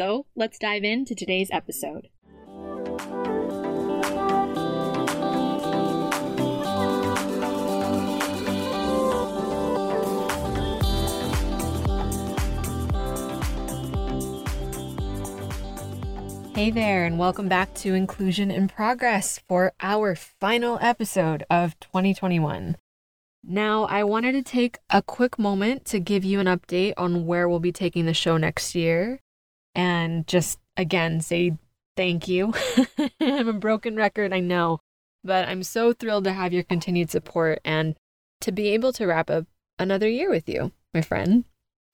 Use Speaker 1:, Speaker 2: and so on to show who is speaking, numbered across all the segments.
Speaker 1: So let's dive into today's episode. Hey there, and welcome back to Inclusion in Progress for our final episode of 2021. Now, I wanted to take a quick moment to give you an update on where we'll be taking the show next year and just again say thank you. I'm a broken record, I know, but I'm so thrilled to have your continued support and to be able to wrap up another year with you, my friend.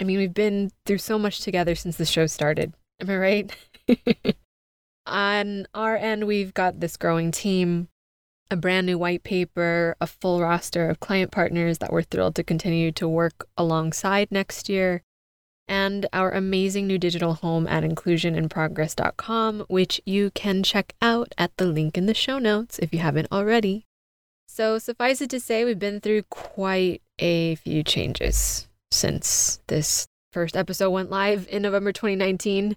Speaker 1: I mean, we've been through so much together since the show started. Am I right? On our end, we've got this growing team, a brand new white paper, a full roster of client partners that we're thrilled to continue to work alongside next year, and our amazing new digital home at inclusioninprogress.com, which you can check out at the link in the show notes if you haven't already. So, suffice it to say, we've been through quite a few changes since this first episode went live in November 2019.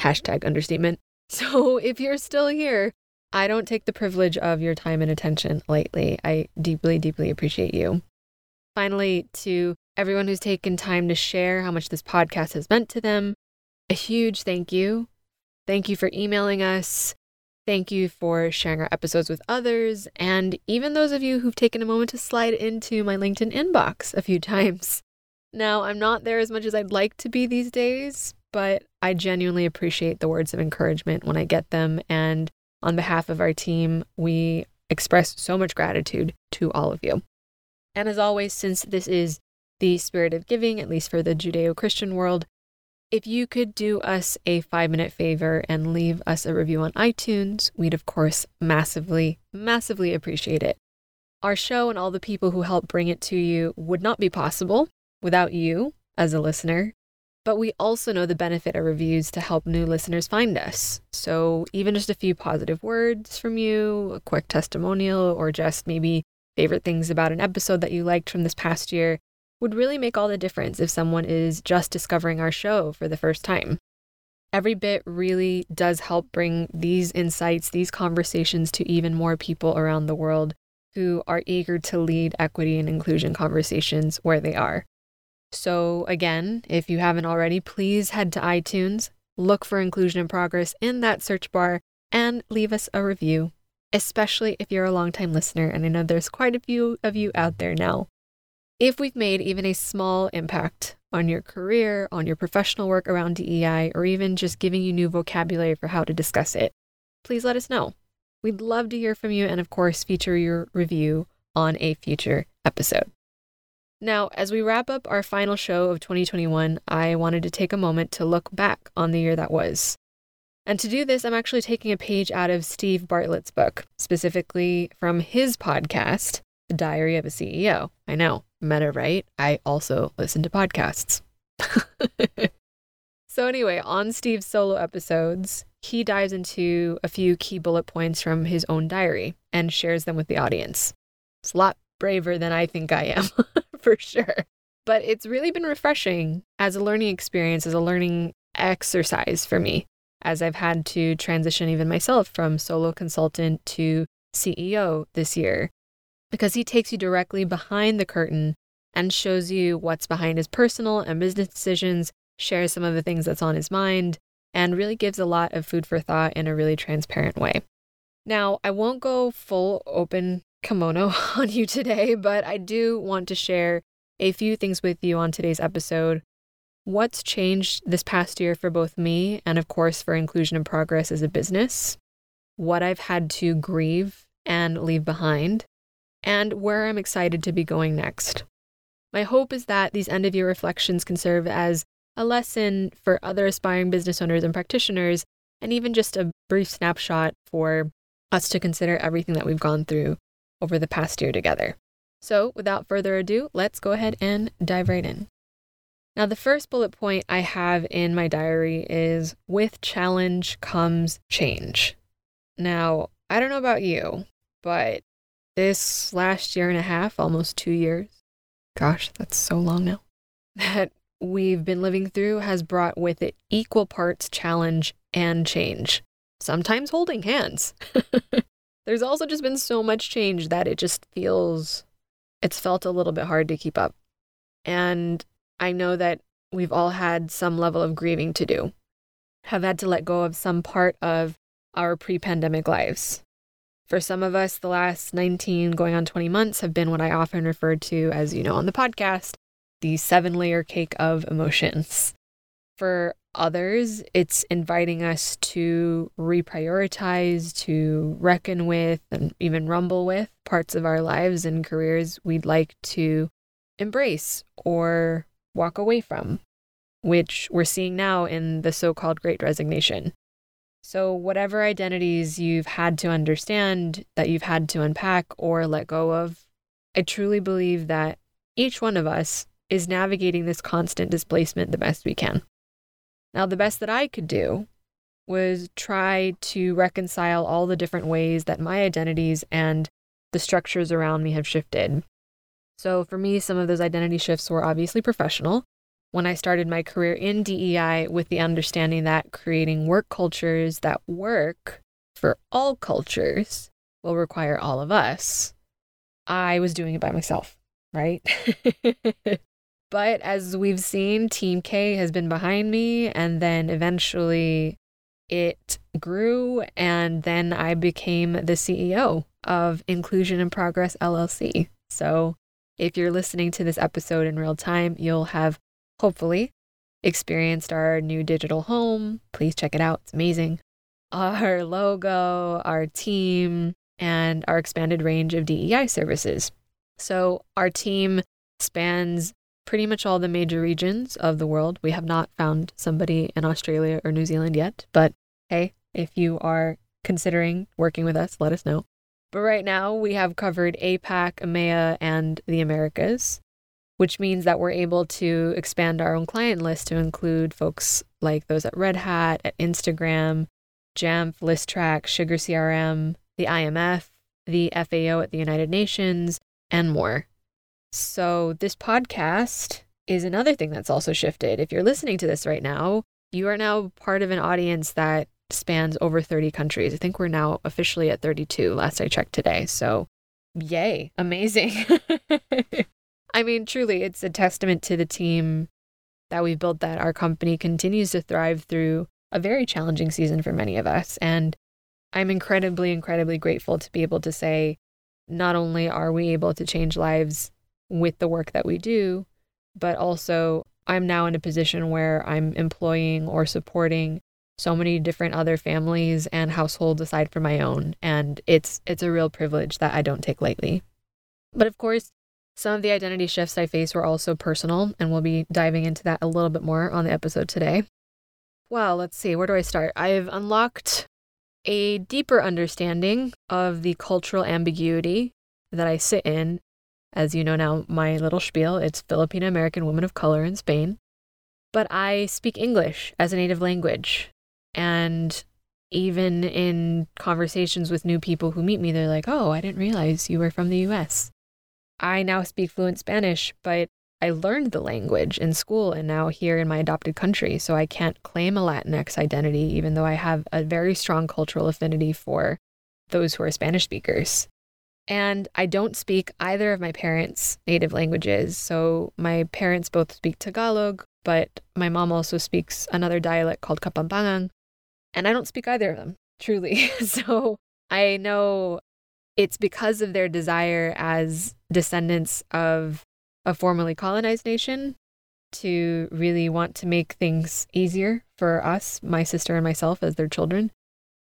Speaker 1: Hashtag understatement. So if you're still here, I don't take the privilege of your time and attention lightly. I deeply, deeply appreciate you. Finally, to everyone who's taken time to share how much this podcast has meant to them, a huge thank you. Thank you for emailing us. Thank you for sharing our episodes with others, and even those of you who've taken a moment to slide into my LinkedIn inbox a few times. Now, I'm not there as much as I'd like to be these days, but I genuinely appreciate the words of encouragement when I get them. And on behalf of our team, we express so much gratitude to all of you. And as always, since this is the spirit of giving, at least for the Judeo Christian world, if you could do us a five minute favor and leave us a review on iTunes, we'd of course massively, massively appreciate it. Our show and all the people who help bring it to you would not be possible without you as a listener. But we also know the benefit of reviews to help new listeners find us. So even just a few positive words from you, a quick testimonial, or just maybe favorite things about an episode that you liked from this past year would really make all the difference if someone is just discovering our show for the first time. Every bit really does help bring these insights, these conversations to even more people around the world who are eager to lead equity and inclusion conversations where they are. So, again, if you haven't already, please head to iTunes, look for Inclusion in Progress in that search bar, and leave us a review, especially if you're a longtime listener. And I know there's quite a few of you out there now. If we've made even a small impact on your career, on your professional work around DEI, or even just giving you new vocabulary for how to discuss it, please let us know. We'd love to hear from you and, of course, feature your review on a future episode. Now, as we wrap up our final show of 2021, I wanted to take a moment to look back on the year that was. And to do this, I'm actually taking a page out of Steve Bartlett's book, specifically from his podcast, The Diary of a CEO. I know, meta, right? I also listen to podcasts. so, anyway, on Steve's solo episodes, he dives into a few key bullet points from his own diary and shares them with the audience. It's a lot braver than I think I am. for sure. But it's really been refreshing as a learning experience, as a learning exercise for me, as I've had to transition even myself from solo consultant to CEO this year, because he takes you directly behind the curtain and shows you what's behind his personal and business decisions, shares some of the things that's on his mind, and really gives a lot of food for thought in a really transparent way. Now, I won't go full open kimono on you today, but I do want to share a few things with you on today's episode. What's changed this past year for both me and, of course, for Inclusion in Progress as a business? What I've had to grieve and leave behind, and where I'm excited to be going next. My hope is that these end of year reflections can serve as a lesson for other aspiring business owners and practitioners, and even just a brief snapshot for us to consider everything that we've gone through over the past year together. So, without further ado, let's go ahead and dive right in. Now, the first bullet point I have in my diary is with challenge comes change. Now, I don't know about you, but this last year and a half, almost two years, gosh, that's so long now, that we've been living through has brought with it equal parts challenge and change, sometimes holding hands. There's also just been so much change that it just feels, it's felt a little bit hard to keep up. And I know that we've all had some level of grieving to do, have had to let go of some part of our pre pandemic lives. For some of us, the last 19 going on 20 months have been what I often refer to as, you know, on the podcast, the seven layer cake of emotions. For others, it's inviting us to reprioritize, to reckon with, and even rumble with parts of our lives and careers we'd like to embrace or walk away from, which we're seeing now in the so called great resignation. So, whatever identities you've had to understand, that you've had to unpack or let go of, I truly believe that each one of us is navigating this constant displacement the best we can. Now, the best that I could do was try to reconcile all the different ways that my identities and the structures around me have shifted. So, for me, some of those identity shifts were obviously professional. When I started my career in DEI with the understanding that creating work cultures that work for all cultures will require all of us, I was doing it by myself, right? But as we've seen, Team Kay has been behind me, and then eventually it grew, and then I became the CEO of Inclusion in Progress LLC. So if you're listening to this episode in real time, you'll have hopefully experienced our new digital home. Please check it out, it's amazing. Our logo, our team, and our expanded range of DEI services. So, our team spans pretty much all the major regions of the world. We have not found somebody in Australia or New Zealand yet, but hey, if you are considering working with us, let us know. But right now, we have covered APAC, EMEA, and the Americas, which means that we're able to expand our own client list to include folks like those at Red Hat, at Instagram, Jamf, Listrak, Sugar CRM, the IMF, the FAO at the United Nations, and more. So, this podcast is another thing that's also shifted. If you're listening to this right now, you are now part of an audience that spans over 30 countries. I think we're now officially at 32, last I checked today. So, yay, amazing. I mean, truly, it's a testament to the team that we've built that our company continues to thrive through a very challenging season for many of us. And I'm incredibly, incredibly grateful to be able to say, not only are we able to change lives with the work that we do, but also I'm now in a position where I'm employing or supporting so many different other families and households aside from my own and it's it's a real privilege that I don't take lightly. But of course, some of the identity shifts I face were also personal and we'll be diving into that a little bit more on the episode today. Well, let's see, where do I start? I've unlocked a deeper understanding of the cultural ambiguity that I sit in as you know now, my little spiel, it's Filipino American woman of color in Spain. But I speak English as a native language. And even in conversations with new people who meet me, they're like, oh, I didn't realize you were from the US. I now speak fluent Spanish, but I learned the language in school and now here in my adopted country. So I can't claim a Latinx identity, even though I have a very strong cultural affinity for those who are Spanish speakers. And I don't speak either of my parents' native languages. So my parents both speak Tagalog, but my mom also speaks another dialect called Kapampangan, and I don't speak either of them, truly. so I know it's because of their desire as descendants of a formerly colonized nation to really want to make things easier for us, my sister and myself, as their children.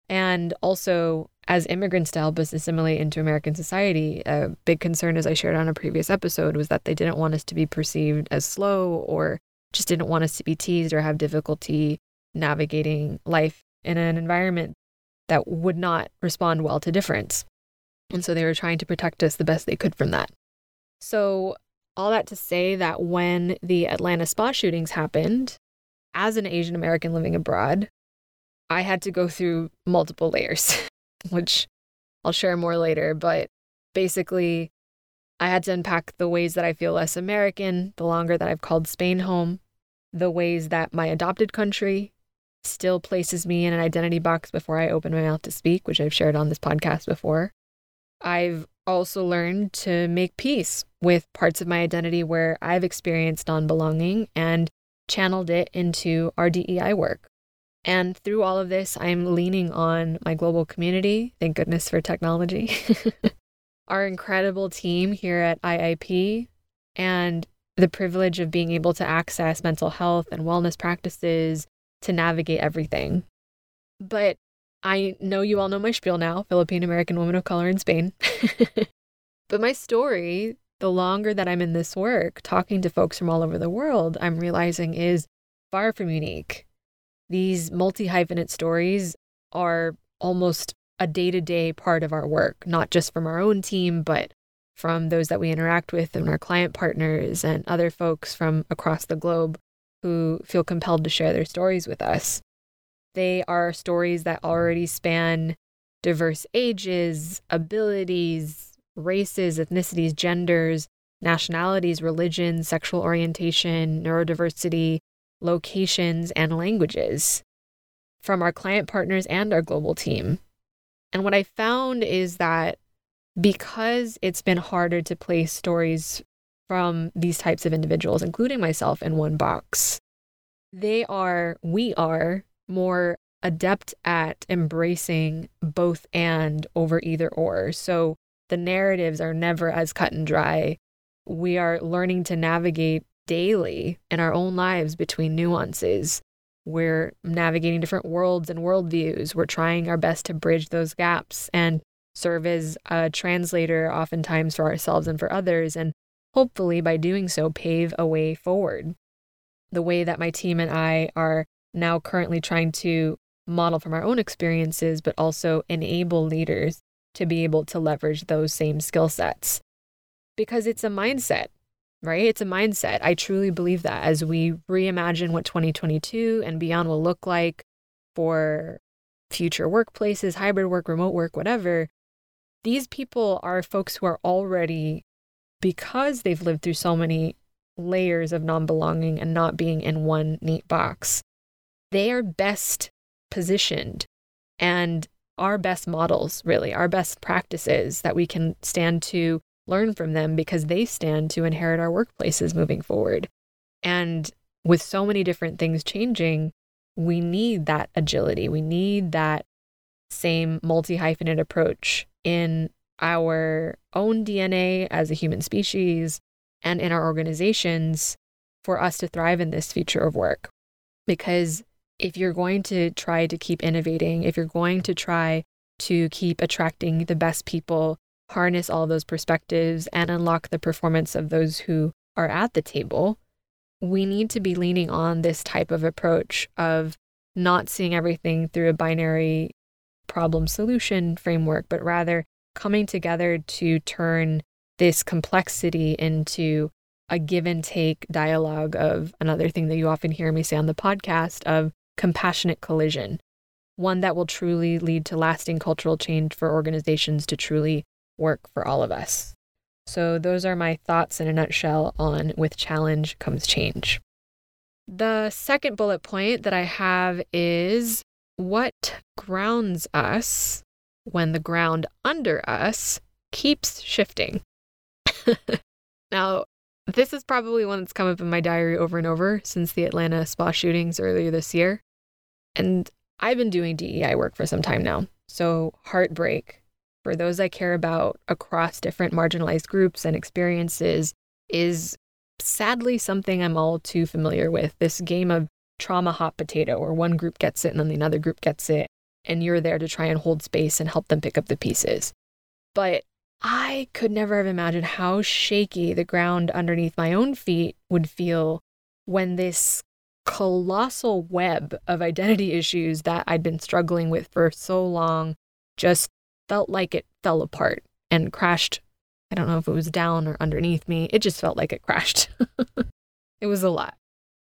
Speaker 1: And also, as immigrants to help us assimilate into American society, a big concern, as I shared on a previous episode, was that they didn't want us to be perceived as slow or just didn't want us to be teased or have difficulty navigating life in an environment that would not respond well to difference. And so they were trying to protect us the best they could from that. So, all that to say that when the Atlanta spa shootings happened, as an Asian American living abroad, I had to go through multiple layers, which I'll share more later. But basically, I had to unpack the ways that I feel less American, the longer that I've called Spain home, the ways that my adopted country still places me in an identity box before I open my mouth to speak, which I've shared on this podcast before. I've also learned to make peace with parts of my identity where I've experienced non belonging and channeled it into our DEI work. And through all of this, I'm leaning on my global community. Thank goodness for technology. our incredible team here at IIP, and the privilege of being able to access mental health and wellness practices to navigate everything. But I know you all know my spiel now Philippine American woman of color in Spain. but my story, the longer that I'm in this work, talking to folks from all over the world, I'm realizing is far from unique. These multi hyphenate stories are almost a day to day part of our work, not just from our own team, but from those that we interact with and our client partners and other folks from across the globe who feel compelled to share their stories with us. They are stories that already span diverse ages, abilities, races, ethnicities, genders, nationalities, religions, sexual orientation, neurodiversity, locations, and languages from our client partners and our global team. And what I found is that because it's been harder to place stories from these types of individuals, including myself, in one box, they are, we are more adept at embracing both and over either or. So the narratives are never as cut and dry. We are learning to navigate daily in our own lives between nuances. We're navigating different worlds and worldviews. We're trying our best to bridge those gaps and serve as a translator, oftentimes for ourselves and for others, and hopefully by doing so, pave a way forward. The way that my team and I are now currently trying to model from our own experiences, but also enable leaders to be able to leverage those same skill sets. Because it's a mindset, right? It's a mindset. I truly believe that as we reimagine what 2022 and beyond will look like for future workplaces, hybrid work, remote work, whatever, these people are folks who are already, because they've lived through so many layers of non belonging and not being in one neat box, they are best positioned and our best models, really, our best practices that we can stand to learn from them because they stand to inherit our workplaces moving forward. And with so many different things changing, we need that agility. We need that same multi hyphenate approach in our own DNA as a human species and in our organizations for us to thrive in this future of work. Because if you're going to try to keep innovating, if you're going to try to keep attracting the best people, harness all those perspectives, and unlock the performance of those who are at the table, we need to be leaning on this type of approach of not seeing everything through a binary problem solution framework, but rather coming together to turn this complexity into a give and take dialogue of another thing that you often hear me say on the podcast of compassionate collision, one that will truly lead to lasting cultural change for organizations to truly work for all of us. So, those are my thoughts in a nutshell on with challenge comes change. The second bullet point that I have is what grounds us when the ground under us keeps shifting. now, This is probably one that's come up in my diary over and over since the Atlanta spa shootings earlier this year. And I've been doing DEI work for some time now. So, heartbreak for those I care about across different marginalized groups and experiences is sadly something I'm all too familiar with. This game of trauma hot potato, where one group gets it and then the other group gets it, and you're there to try and hold space and help them pick up the pieces. But I could never have imagined how shaky the ground underneath my own feet would feel when this colossal web of identity issues that I'd been struggling with for so long just felt like it fell apart and crashed. I don't know if it was down or underneath me. It just felt like it crashed. it was a lot.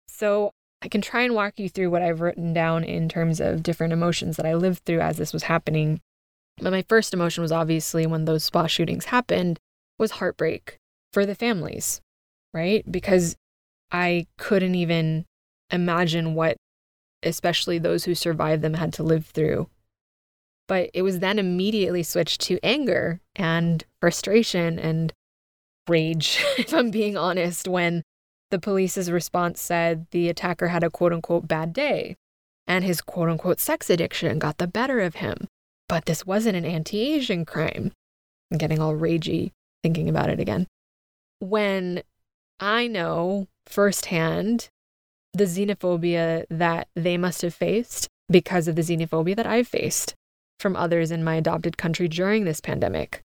Speaker 1: So I can try and walk you through what I've written down in terms of different emotions that I lived through as this was happening. But my first emotion was obviously when those spa shootings happened was heartbreak for the families, right? Because I couldn't even imagine what especially those who survived them had to live through. But it was then immediately switched to anger and frustration and rage, if I'm being honest, when the police's response said the attacker had a quote unquote bad day and his quote unquote sex addiction got the better of him. But this wasn't an anti Asian crime. I'm getting all ragey thinking about it again. When I know firsthand the xenophobia that they must have faced because of the xenophobia that I've faced from others in my adopted country during this pandemic.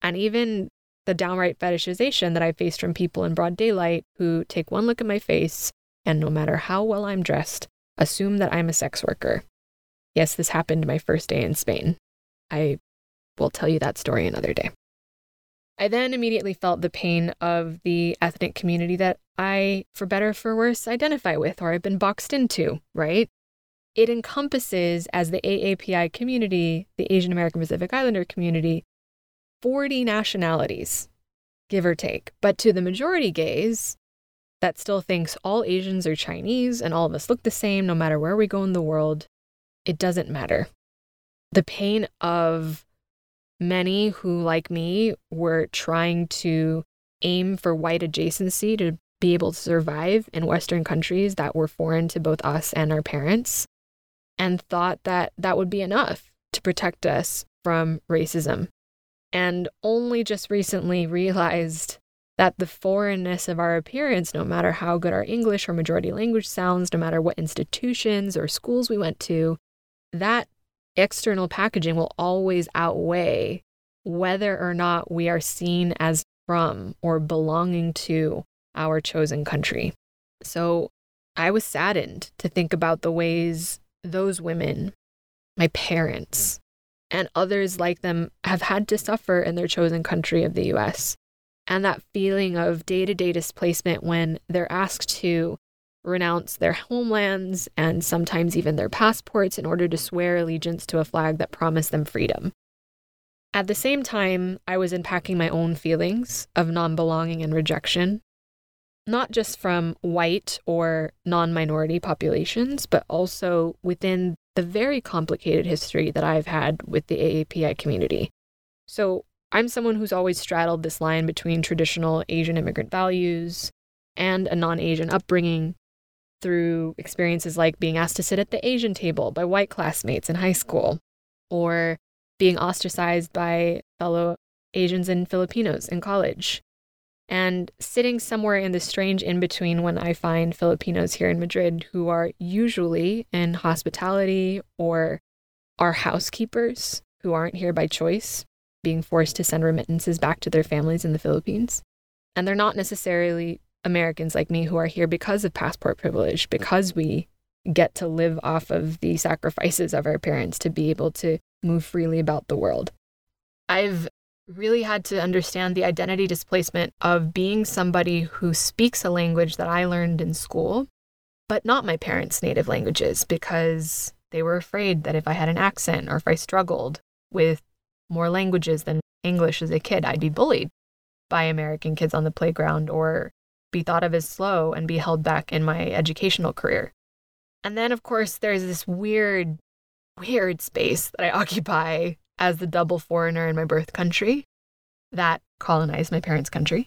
Speaker 1: And even the downright fetishization that I faced from people in broad daylight who take one look at my face and no matter how well I'm dressed, assume that I'm a sex worker. Yes, this happened my first day in Spain. I will tell you that story another day. I then immediately felt the pain of the ethnic community that I, for better or for worse, identify with or I've been boxed into, right? It encompasses, as the AAPI community, the Asian American Pacific Islander community, 40 nationalities, give or take. But to the majority gaze, that still thinks all Asians are Chinese and all of us look the same no matter where we go in the world, it doesn't matter. The pain of Many who, like me, were trying to aim for white adjacency to be able to survive in Western countries that were foreign to both us and our parents, and thought that that would be enough to protect us from racism. And only just recently realized that the foreignness of our appearance, no matter how good our English or majority language sounds, no matter what institutions or schools we went to, that external packaging will always outweigh whether or not we are seen as from or belonging to our chosen country. So I was saddened to think about the ways those women, my parents, and others like them have had to suffer in their chosen country of the US. And that feeling of day to day displacement when they're asked to renounce their homelands and sometimes even their passports in order to swear allegiance to a flag that promised them freedom. At the same time, I was unpacking my own feelings of non belonging and rejection, not just from white or non minority populations, but also within the very complicated history that I've had with the AAPI community. So, I'm someone who's always straddled this line between traditional Asian immigrant values and a non Asian upbringing through experiences like being asked to sit at the Asian table by white classmates in high school, or being ostracized by fellow Asians and Filipinos in college, and sitting somewhere in the strange in between when I find Filipinos here in Madrid who are usually in hospitality or are housekeepers who aren't here by choice, being forced to send remittances back to their families in the Philippines. And they're not necessarily Americans like me who are here because of passport privilege, because we get to live off of the sacrifices of our parents to be able to move freely about the world. I've really had to understand the identity displacement of being somebody who speaks a language that I learned in school, but not my parents' native languages because they were afraid that if I had an accent or if I struggled with more languages than English as a kid, I'd be bullied by American kids on the playground or be thought of as slow and be held back in my educational career. And then, of course, there's this weird, weird space that I occupy as the double foreigner in my birth country that colonized my parents' country.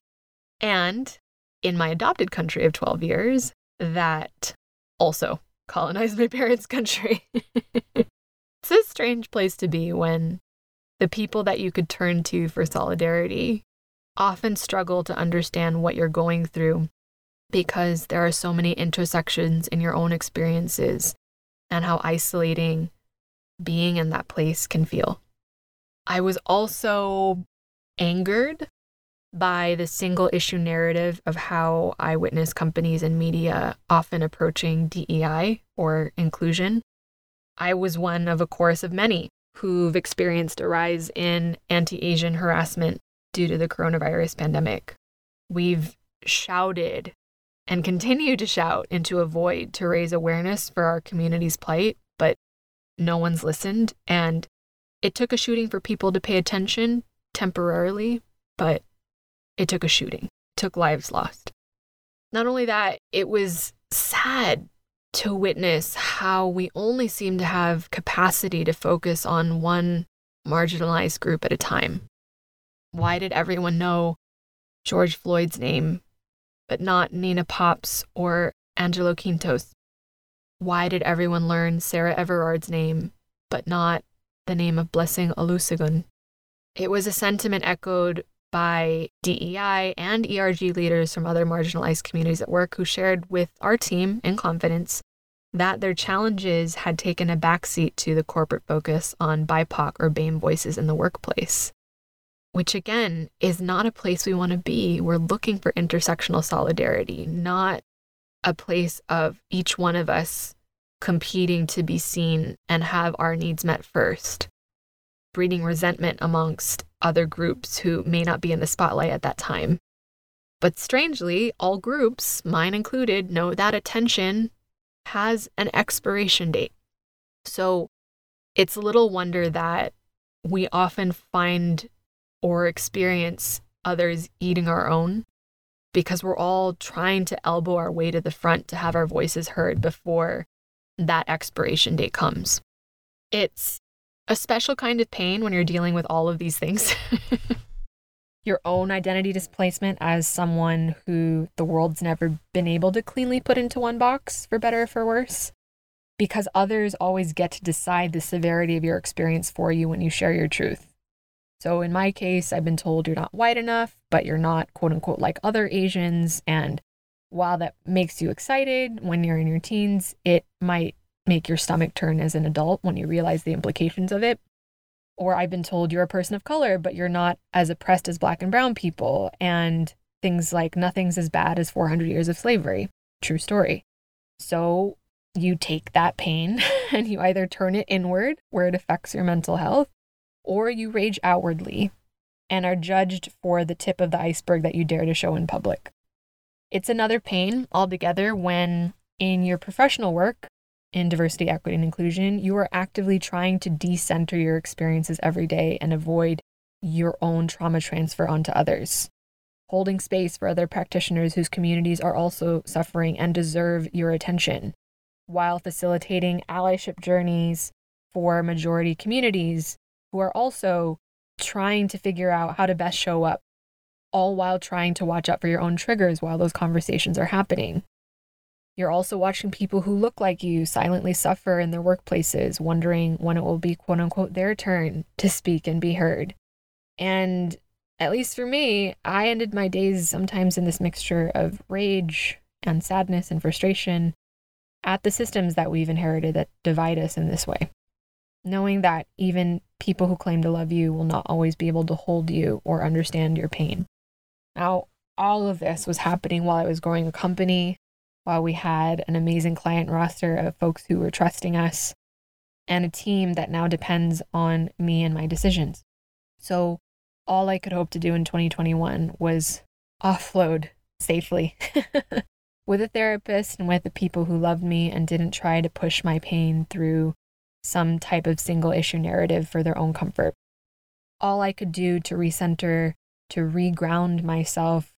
Speaker 1: And in my adopted country of 12 years that also colonized my parents' country. it's a strange place to be when the people that you could turn to for solidarity often struggle to understand what you're going through because there are so many intersections in your own experiences and how isolating being in that place can feel. I was also angered by the single issue narrative of how I witness companies and media often approaching DEI or inclusion. I was one of a chorus of many who've experienced a rise in anti Asian harassment due to the coronavirus pandemic. We've shouted and continue to shout into a void to raise awareness for our community's plight, but no one's listened. And it took a shooting for people to pay attention temporarily, but it took a shooting, it took lives lost. Not only that, it was sad to witness how we only seem to have capacity to focus on one marginalized group at a time. Why did everyone know George Floyd's name, but not Nina Pop's or Angelo Quinto's? Why did everyone learn Sarah Everard's name, but not the name of Blessing Olusegun? It was a sentiment echoed by DEI and ERG leaders from other marginalized communities at work who shared with our team in confidence that their challenges had taken a backseat to the corporate focus on BIPOC or BAME voices in the workplace, which again is not a place we want to be. We're looking for intersectional solidarity, not a place of each one of us competing to be seen and have our needs met first, breeding resentment amongst other groups who may not be in the spotlight at that time. But strangely, all groups, mine included, know that attention has an expiration date. So it's little wonder that we often find or experience others eating our own because we're all trying to elbow our way to the front to have our voices heard before that expiration date comes. It's a special kind of pain when you're dealing with all of these things. Your own identity displacement as someone who the world's never been able to cleanly put into one box, for better or for worse, because others always get to decide the severity of your experience for you when you share your truth. So, in my case, I've been told you're not white enough, but you're not quote unquote like other Asians. And while that makes you excited when you're in your teens, it might make your stomach turn as an adult when you realize the implications of it. Or I've been told you're a person of color, but you're not as oppressed as black and brown people. And things like nothing's as bad as 400 years of slavery. True story. So you take that pain and you either turn it inward, where it affects your mental health, or you rage outwardly and are judged for the tip of the iceberg that you dare to show in public. It's another pain altogether when in your professional work, in diversity, equity, and inclusion, you are actively trying to decenter your experiences every day and avoid your own trauma transfer onto others. Holding space for other practitioners whose communities are also suffering and deserve your attention, while facilitating allyship journeys for majority communities who are also trying to figure out how to best show up, all while trying to watch out for your own triggers while those conversations are happening. You're also watching people who look like you silently suffer in their workplaces, wondering when it will be quote unquote their turn to speak and be heard. And at least for me, I ended my days sometimes in this mixture of rage and sadness and frustration at the systems that we've inherited that divide us in this way. Knowing that even people who claim to love you will not always be able to hold you or understand your pain. Now, all of this was happening while I was growing a company while we had an amazing client roster of folks who were trusting us and a team that now depends on me and my decisions. So, all I could hope to do in 2021 was offload safely with a therapist and with the people who loved me and didn't try to push my pain through some type of single issue narrative for their own comfort. All I could do to recenter, to reground myself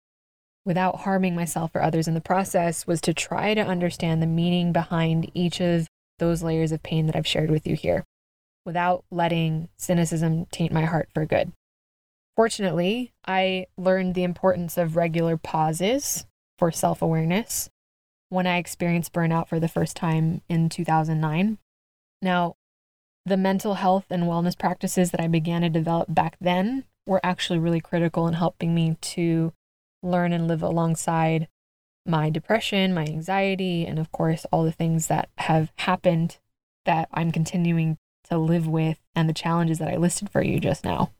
Speaker 1: without harming myself or others in the process was to try to understand the meaning behind each of those layers of pain that I've shared with you here without letting cynicism taint my heart for good. Fortunately, I learned the importance of regular pauses for self awareness when I experienced burnout for the first time in 2009. Now, the mental health and wellness practices that I began to develop back then were actually really critical in helping me to learn and live alongside my depression, my anxiety, and of course, all the things that have happened that I'm continuing to live with and the challenges that I listed for you just now.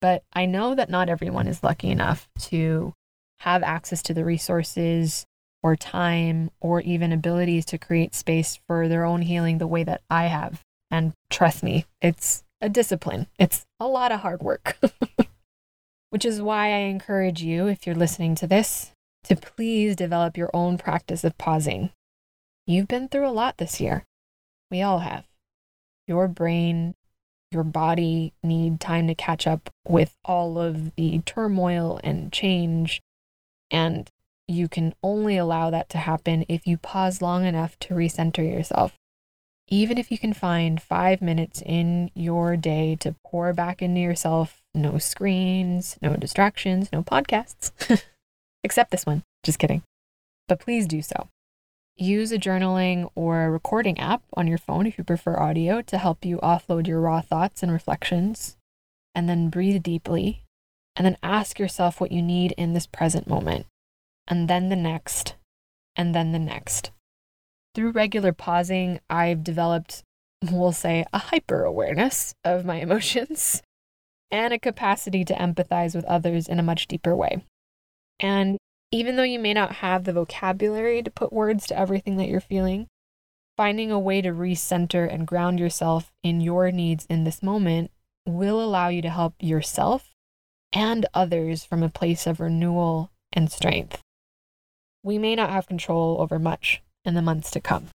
Speaker 1: But I know that not everyone is lucky enough to have access to the resources or time or even abilities to create space for their own healing the way that I have. And trust me, it's a discipline, it's a lot of hard work. Which is why I encourage you, if you're listening to this, to please develop your own practice of pausing. You've been through a lot this year. We all have. Your brain, your body need time to catch up with all of the turmoil and change. And you can only allow that to happen if you pause long enough to recenter yourself. Even if you can find five minutes in your day to pour back into yourself, no screens, no distractions, no podcasts, except this one. Just kidding. But please do so. Use a journaling or a recording app on your phone if you prefer audio to help you offload your raw thoughts and reflections. And then breathe deeply. And then ask yourself what you need in this present moment. And then the next. And then the next. Through regular pausing, I've developed, we'll say, a hyper awareness of my emotions and a capacity to empathize with others in a much deeper way. And even though you may not have the vocabulary to put words to everything that you're feeling, finding a way to recenter and ground yourself in your needs in this moment will allow you to help yourself and others from a place of renewal and strength. We may not have control over much, in the months to come.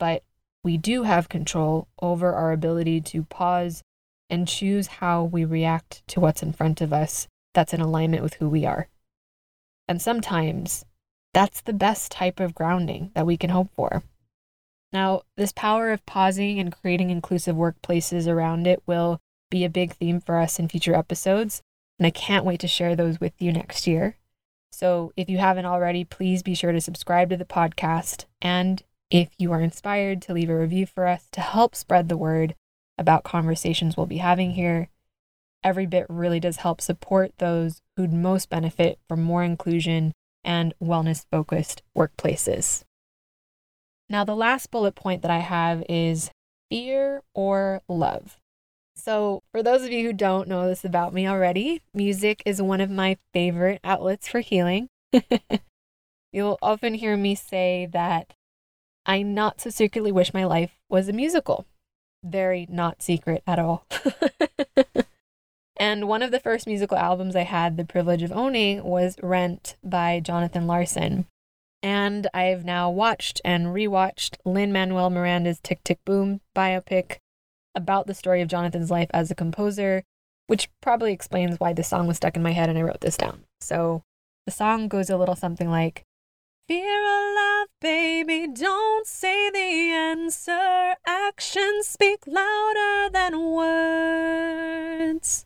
Speaker 1: But we do have control over our ability to pause and choose how we react to what's in front of us that's in alignment with who we are. And sometimes that's the best type of grounding that we can hope for. Now, this power of pausing and creating inclusive workplaces around it will be a big theme for us in future episodes, and I can't wait to share those with you next year. So if you haven't already, please be sure to subscribe to the podcast. And if you are inspired, to leave a review for us to help spread the word about conversations we'll be having here. Every bit really does help support those who'd most benefit from more inclusion and wellness focused workplaces. Now, the last bullet point that I have is fear or love. So, for those of you who don't know this about me already, music is one of my favorite outlets for healing. You'll often hear me say that I not so secretly wish my life was a musical. Very not secret at all. and one of the first musical albums I had the privilege of owning was Rent by Jonathan Larson. And I've now watched and rewatched Lin Manuel Miranda's Tick Tick Boom biopic about the story of Jonathan's life as a composer, which probably explains why this song was stuck in my head and I wrote this down. So the song goes a little something like Fear or love, baby, don't say the answer. Actions speak louder than words.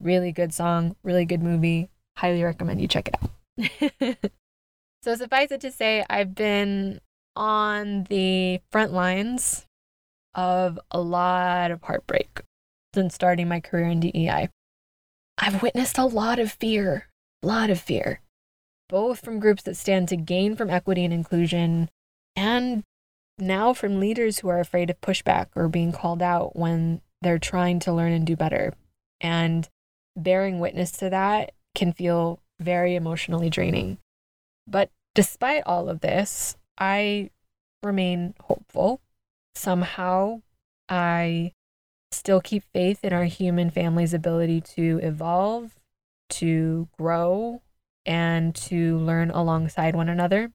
Speaker 1: Really good song, really good movie. Highly recommend you check it out. so, suffice it to say, I've been on the front lines of a lot of heartbreak since starting my career in DEI. I've witnessed a lot of fear, a lot of fear, both from groups that stand to gain from equity and inclusion, and now from leaders who are afraid of pushback or being called out when they're trying to learn and do better. And bearing witness to that can feel very emotionally draining. But despite all of this, I remain hopeful somehow I still keep faith in our human family's ability to evolve, to grow, and to learn alongside one another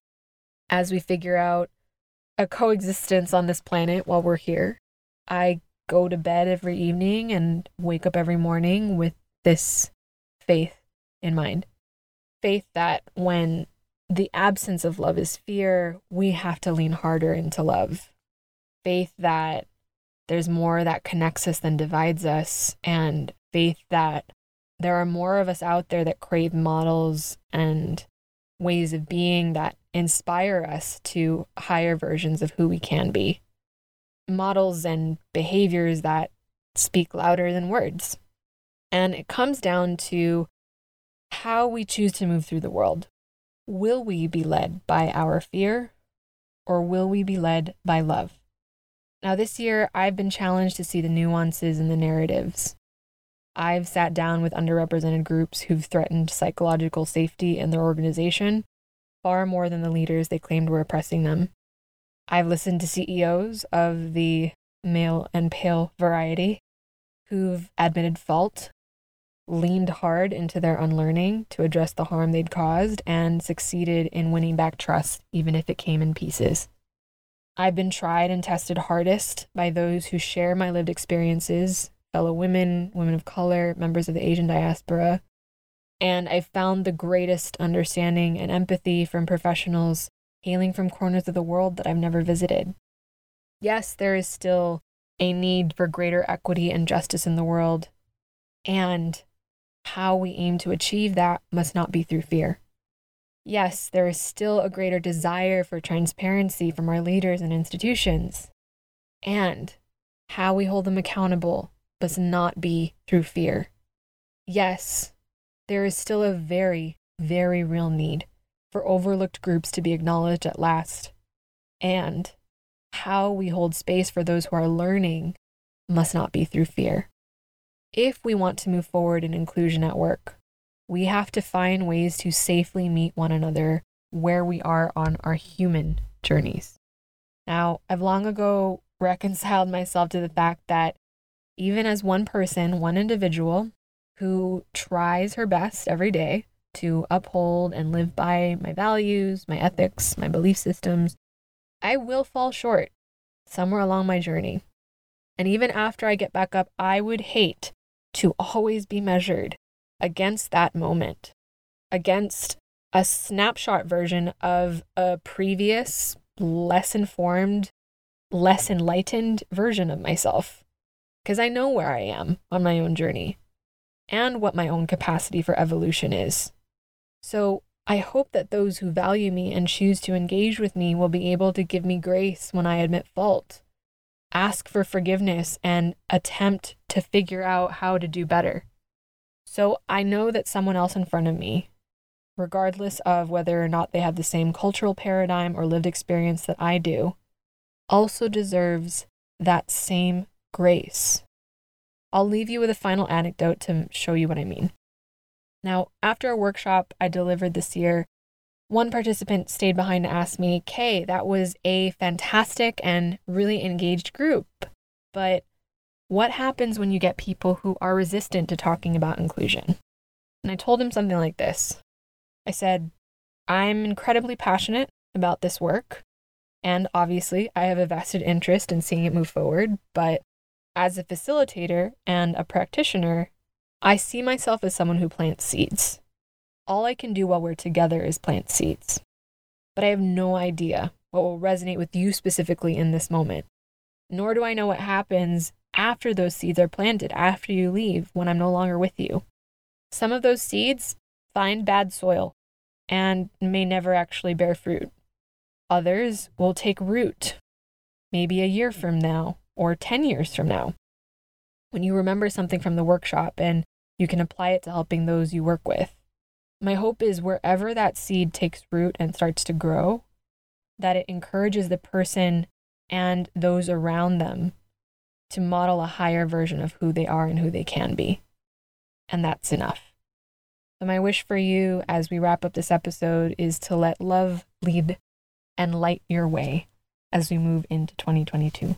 Speaker 1: as we figure out a coexistence on this planet while we're here. I go to bed every evening and wake up every morning with this faith in mind. Faith that when the absence of love is fear, we have to lean harder into love faith that there's more that connects us than divides us, and faith that there are more of us out there that crave models and ways of being that inspire us to higher versions of who we can be, models and behaviors that speak louder than words. And it comes down to how we choose to move through the world. Will we be led by our fear or will we be led by love? Now, this year, I've been challenged to see the nuances in the narratives. I've sat down with underrepresented groups who've threatened psychological safety in their organization far more than the leaders they claimed were oppressing them. I've listened to CEOs of the male and pale variety who've admitted fault, leaned hard into their unlearning to address the harm they'd caused, and succeeded in winning back trust, even if it came in pieces. I've been tried and tested hardest by those who share my lived experiences fellow women, women of color, members of the Asian diaspora. And I've found the greatest understanding and empathy from professionals hailing from corners of the world that I've never visited. Yes, there is still a need for greater equity and justice in the world. And how we aim to achieve that must not be through fear. Yes, there is still a greater desire for transparency from our leaders and institutions. And how we hold them accountable must not be through fear. Yes, there is still a very, very real need for overlooked groups to be acknowledged at last. And how we hold space for those who are learning must not be through fear. If we want to move forward in inclusion at work, we have to find ways to safely meet one another where we are on our human journeys. Now, I've long ago reconciled myself to the fact that even as one person, one individual who tries her best every day to uphold and live by my values, my ethics, my belief systems, I will fall short somewhere along my journey. And even after I get back up, I would hate to always be measured against that moment, against a snapshot version of a previous, less informed, less enlightened version of myself because I know where I am on my own journey and what my own capacity for evolution is. So I hope that those who value me and choose to engage with me will be able to give me grace when I admit fault, ask for forgiveness, and attempt to figure out how to do better. So I know that someone else in front of me, regardless of whether or not they have the same cultural paradigm or lived experience that I do, also deserves that same grace. I'll leave you with a final anecdote to show you what I mean. Now, after a workshop I delivered this year, one participant stayed behind to ask me, Kay, that was a fantastic and really engaged group, but what happens when you get people who are resistant to talking about inclusion? And I told him something like this I said, I'm incredibly passionate about this work. And obviously, I have a vested interest in seeing it move forward, but as a facilitator and a practitioner, I see myself as someone who plants seeds. All I can do while we're together is plant seeds. But I have no idea what will resonate with you specifically in this moment. Nor do I know what happens after those seeds are planted, after you leave, when I'm no longer with you. Some of those seeds find bad soil and may never actually bear fruit. Others will take root, maybe a year from now, or 10 years from now. When you remember something from the workshop and you can apply it to helping those you work with. My hope is wherever that seed takes root and starts to grow, that it encourages the person and those around them to model a higher version of who they are and who they can be. And that's enough. So, my wish for you as we wrap up this episode is to let love lead and light your way as we move into 2022.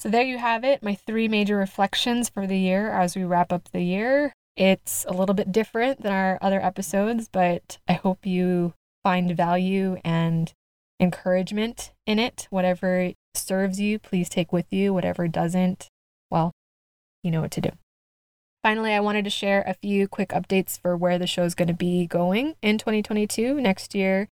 Speaker 1: So there you have it, my three major reflections for the year as we wrap up the year. It's a little bit different than our other episodes, but I hope you find value and encouragement in it. Whatever serves you, please take with you. Whatever doesn't, well, you know what to do. Finally, I wanted to share a few quick updates for where the show is going to be going in 2022. Next year,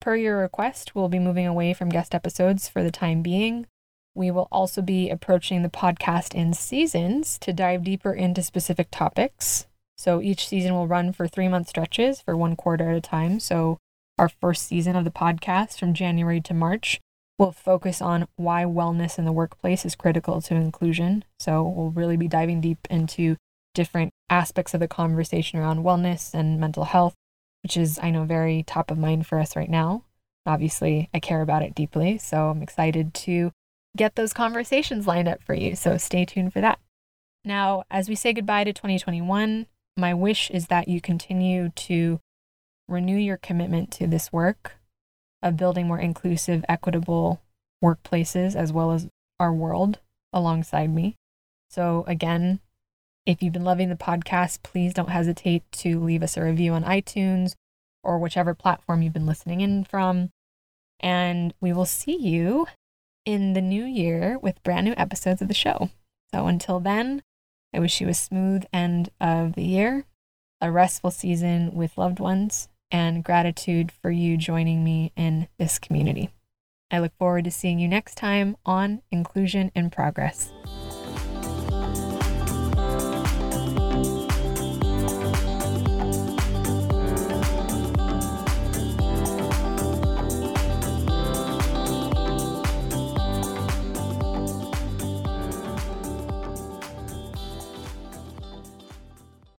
Speaker 1: per your request, we'll be moving away from guest episodes for the time being. We will also be approaching the podcast in seasons to dive deeper into specific topics. So each season will run for three month stretches for one quarter at a time. So our first season of the podcast from January to March will focus on why wellness in the workplace is critical to inclusion. So we'll really be diving deep into different aspects of the conversation around wellness and mental health, which is, I know, very top of mind for us right now. Obviously, I care about it deeply. So I'm excited to get those conversations lined up for you. So stay tuned for that. Now, as we say goodbye to 2021, my wish is that you continue to renew your commitment to this work of building more inclusive, equitable workplaces as well as our world alongside me. So, again, if you've been loving the podcast, please don't hesitate to leave us a review on iTunes or whichever platform you've been listening in from. And we will see you in the new year with brand new episodes of the show. So, until then, I wish you a smooth end of the year, a restful season with loved ones, and gratitude for you joining me in this community. I look forward to seeing you next time on Inclusion in Progress.